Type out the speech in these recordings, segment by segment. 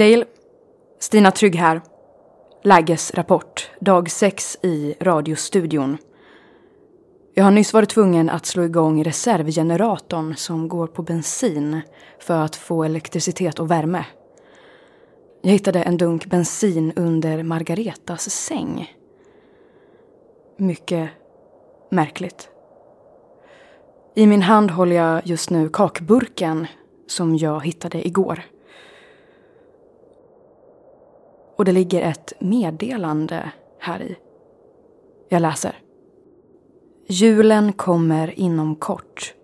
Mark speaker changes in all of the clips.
Speaker 1: Dale, Stina Trygg här. Lägesrapport, dag 6 i radiostudion. Jag har nyss varit tvungen att slå igång reservgeneratorn som går på bensin för att få elektricitet och värme. Jag hittade en dunk bensin under Margaretas säng. Mycket märkligt. I min hand håller jag just nu kakburken som jag hittade igår. Och det ligger ett meddelande här i. Jag läser. Julen kommer inom kort.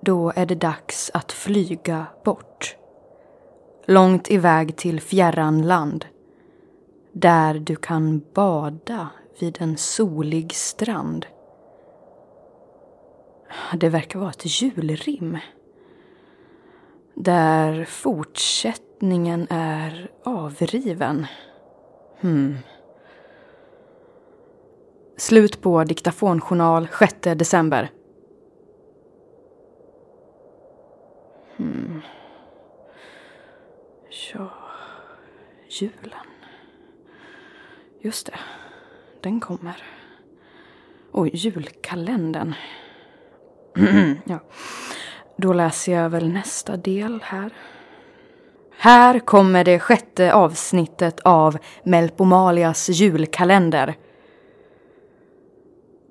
Speaker 1: Då är det dags att flyga bort. Långt iväg till fjärran land. Där du kan bada vid en solig strand. Det verkar vara ett julrim. Där fortsätter fortsättningen är avriven. Hmm. Slut på diktafonjournal 6 december. Hmm. Ja, julen. Just det, den kommer. Och julkalendern. ja. Då läser jag väl nästa del här. Här kommer det sjätte avsnittet av Melpomalias julkalender.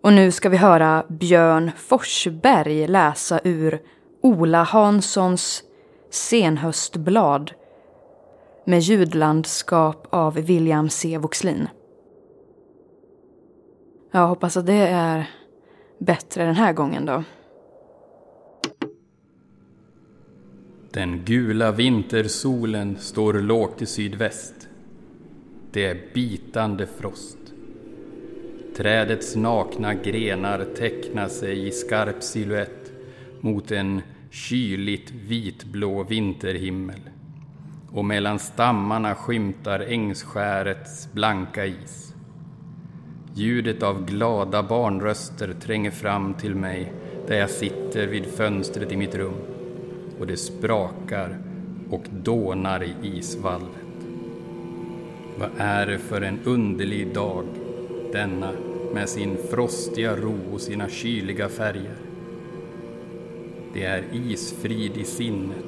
Speaker 1: Och nu ska vi höra Björn Forsberg läsa ur Ola Hanssons Senhöstblad med ljudlandskap av William C. Voxlin. Jag hoppas att det är bättre den här gången då.
Speaker 2: Den gula vintersolen står lågt i sydväst. Det är bitande frost. Trädets nakna grenar tecknar sig i skarp siluett mot en kyligt vitblå vinterhimmel. Och mellan stammarna skymtar ängsskärets blanka is. Ljudet av glada barnröster tränger fram till mig där jag sitter vid fönstret i mitt rum och det sprakar och dånar i isvalvet. Vad är det för en underlig dag, denna med sin frostiga ro och sina kyliga färger? Det är isfrid i sinnet.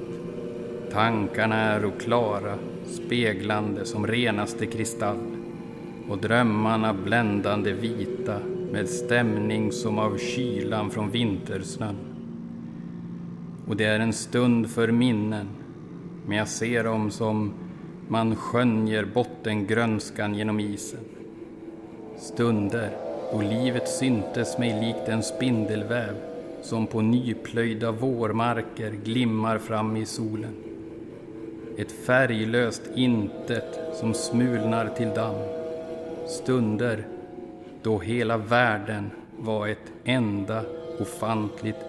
Speaker 2: Tankarna är klara, speglande som renaste kristall och drömmarna bländande vita med stämning som av kylan från vintersnön. Och det är en stund för minnen, men jag ser dem som man skönjer bottengrönskan genom isen. Stunder då livet syntes mig likt en spindelväv som på nyplöjda vårmarker glimmar fram i solen. Ett färglöst intet som smulnar till damm. Stunder då hela världen var ett enda ofantligt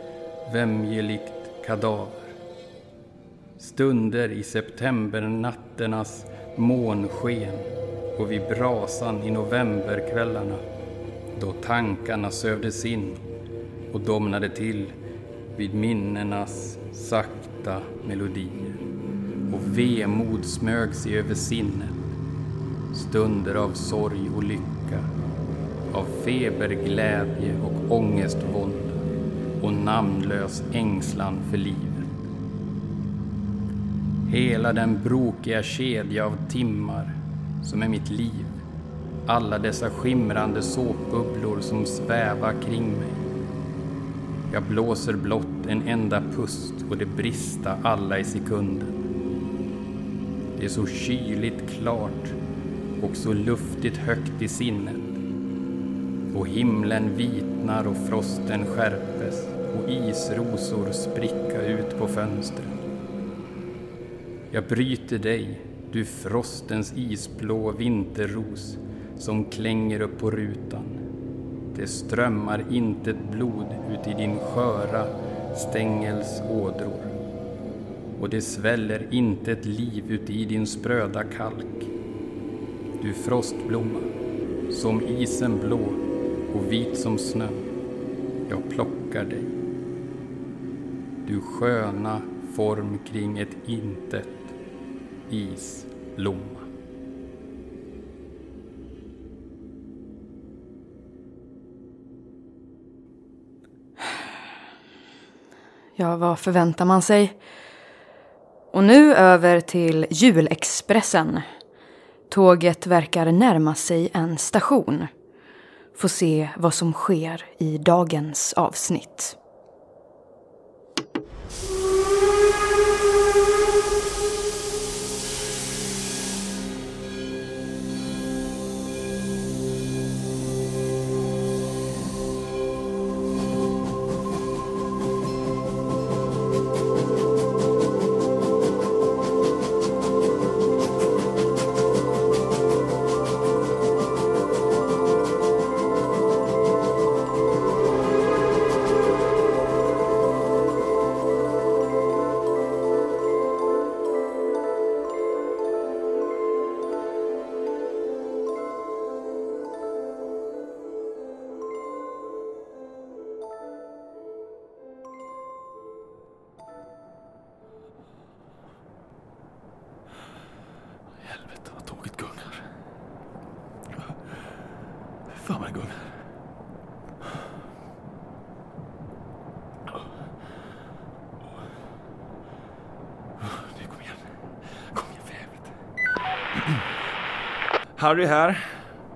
Speaker 2: vämjeligt kadaver. Stunder i septembernatternas månsken och vid brasan i novemberkvällarna då tankarna sövdes in och domnade till vid minnenas sakta melodier och vemod smög sig över sinnet. Stunder av sorg och lycka, av feberglädje och ångestvånda och namnlös ängslan för livet. Hela den brokiga kedja av timmar som är mitt liv. Alla dessa skimrande såpbubblor som svävar kring mig. Jag blåser blott en enda pust och det brista alla i sekunden. Det är så kyligt klart och så luftigt högt i sinnet. Och himlen vitnar och frosten skärpes isrosor spricka ut på fönstren. Jag bryter dig, du frostens isblå vinterros som klänger upp på rutan. Det strömmar intet blod ut i din sköra stängels ådror. Och det sväller intet liv ut i din spröda kalk. Du frostblomma, som isen blå och vit som snö. Jag plockar dig. Du sköna form kring ett intet is, Lomma.
Speaker 1: Ja, vad förväntar man sig? Och nu över till julexpressen. Tåget verkar närma sig en station. Får se vad som sker i dagens avsnitt.
Speaker 3: Harry här.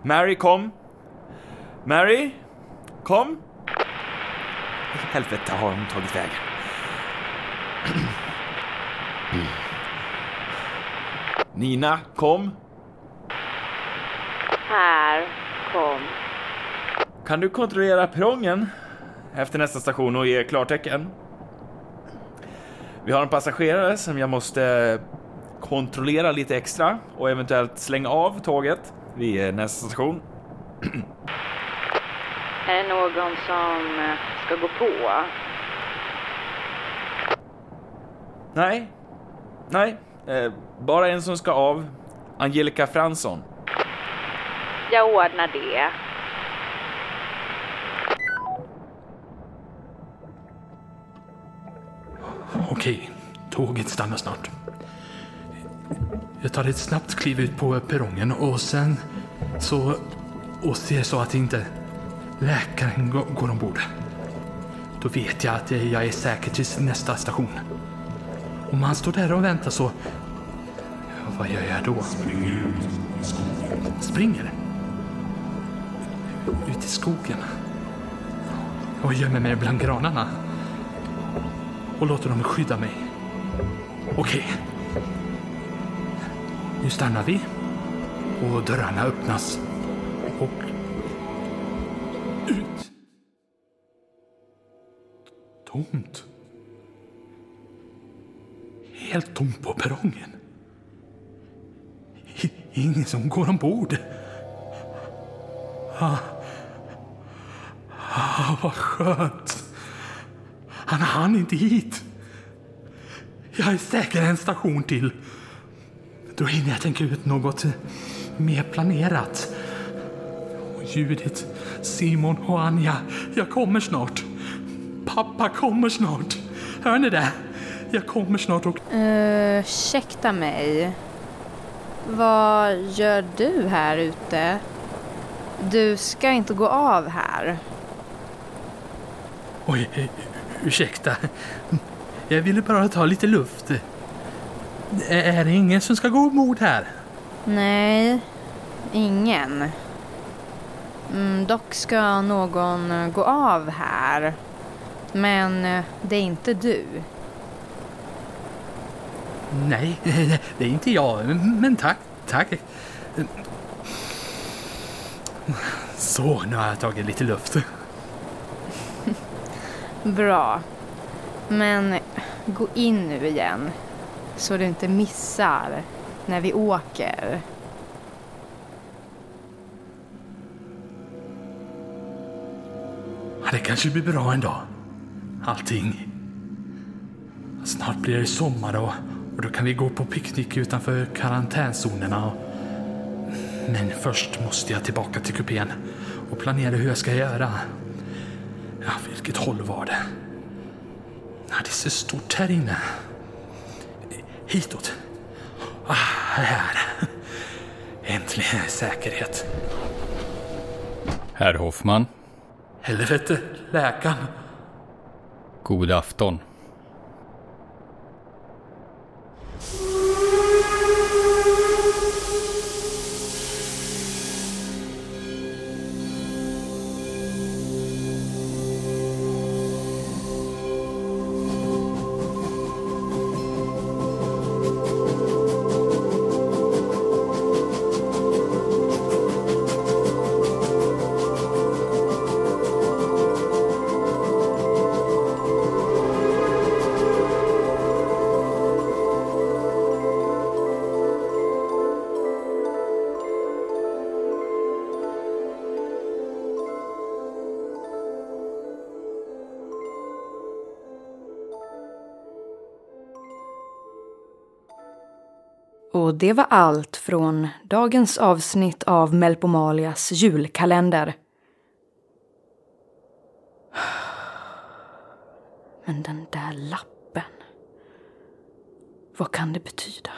Speaker 3: Mary, kom. Mary, kom. I helvete har hon tagit vägen? Nina, kom.
Speaker 4: Här kom.
Speaker 3: Kan du kontrollera perrongen efter nästa station och ge klartecken? Vi har en passagerare som jag måste kontrollera lite extra och eventuellt slänga av tåget vid nästa station.
Speaker 4: Är det någon som eh, ska gå på?
Speaker 3: Nej, nej, eh, bara en som ska av. Angelica Fransson.
Speaker 4: Jag ordnar det.
Speaker 5: Okej, tåget stannar snart. Jag tar ett snabbt kliv ut på perrongen och sen så... Och ser så att inte läkaren går ombord. Då vet jag att jag är säker till nästa station. Om han står där och väntar så... Vad gör jag då? Springer ut i skogen. Springer? Ut i skogen? Och gömmer mig bland granarna? och låter dem skydda mig. Okej. Nu stannar vi. Och dörrarna öppnas. Och... Ut. Tomt. Helt tomt på perrongen. Ingen som går ombord. Ah. Ah, vad skönt. Han hann inte hit. Jag är säker en station till. Då hinner jag tänka ut något mer planerat. Judith, Simon och Anja, jag kommer snart. Pappa kommer snart. Hör ni det? Jag kommer snart och...
Speaker 4: Uh, ursäkta mig. Vad gör du här ute? Du ska inte gå av här.
Speaker 5: Oj, eh, ursäkta. Jag ville bara ta lite luft. Är det ingen som ska gå ombord här?
Speaker 4: Nej, ingen. Mm, dock ska någon eh, gå av här. Men eh, det är inte du.
Speaker 5: Nej, det är inte jag. Men tack, tack. Så, nu har jag tagit lite luft.
Speaker 4: Bra. Men gå in nu igen. Så du inte missar när vi åker.
Speaker 5: Ja, det kanske blir bra en dag. Allting. Snart blir det sommar och, och då kan vi gå på picknick utanför karantänzonerna. Och... Men först måste jag tillbaka till kupén och planera hur jag ska göra. Ja, vilket håll var det? Ja, det är så stort här inne. Hitåt. Ah, här. Äntligen säkerhet.
Speaker 2: Herr Hoffman,
Speaker 5: Helvete, läkaren.
Speaker 2: god afton.
Speaker 1: Och det var allt från dagens avsnitt av Melpomalias julkalender. Men den där lappen. Vad kan det betyda?